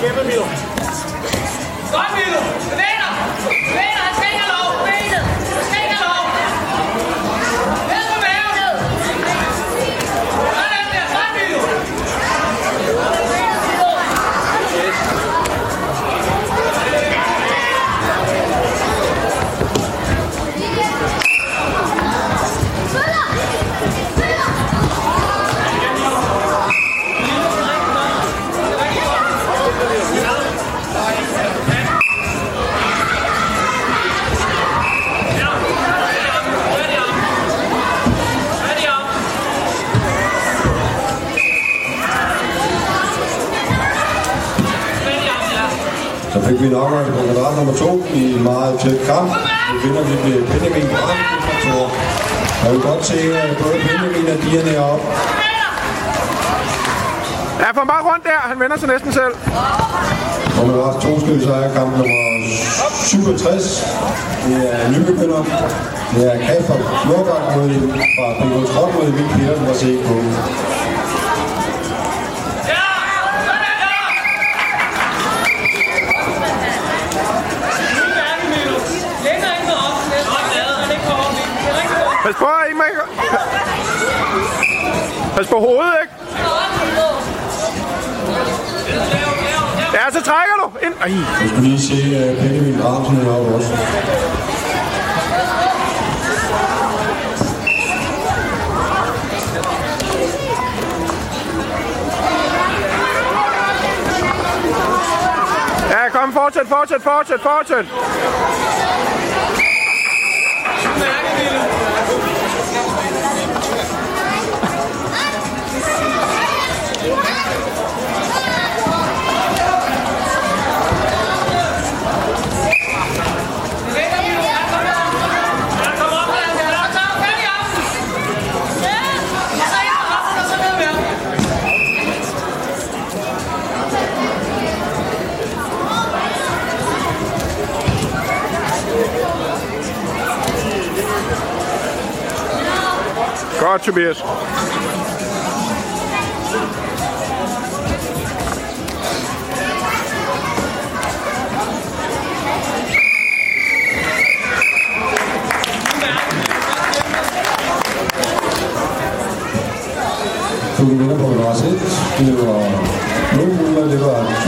Gave a meal. Bliver afgjort på kvadrat nummer to i en meget tæt kamp. Nu vinder vi med Benjamin Brandt fra Thor. Jeg vil godt se, at både Benjamin og Dian er op. Ja, ham bare rundt der. Han vender sig næsten selv. Og med også to stykker sejr kamp nummer 67. Det er nybegynder. Det er Kasper Nordbak mod fra BK Trot mod Emil Petersen fra CK. Pas på, I må ikke... Pas på hovedet, ikke? Ja, så trækker du ind. Ej. Jeg skulle lige se uh, Benjamin Bramsen heroppe også. Ja, kom, fortsæt, fortsæt, fortsæt, fortsæt. Godt, Tobias. Du vinder på kvadrat 1. Det var 0 det var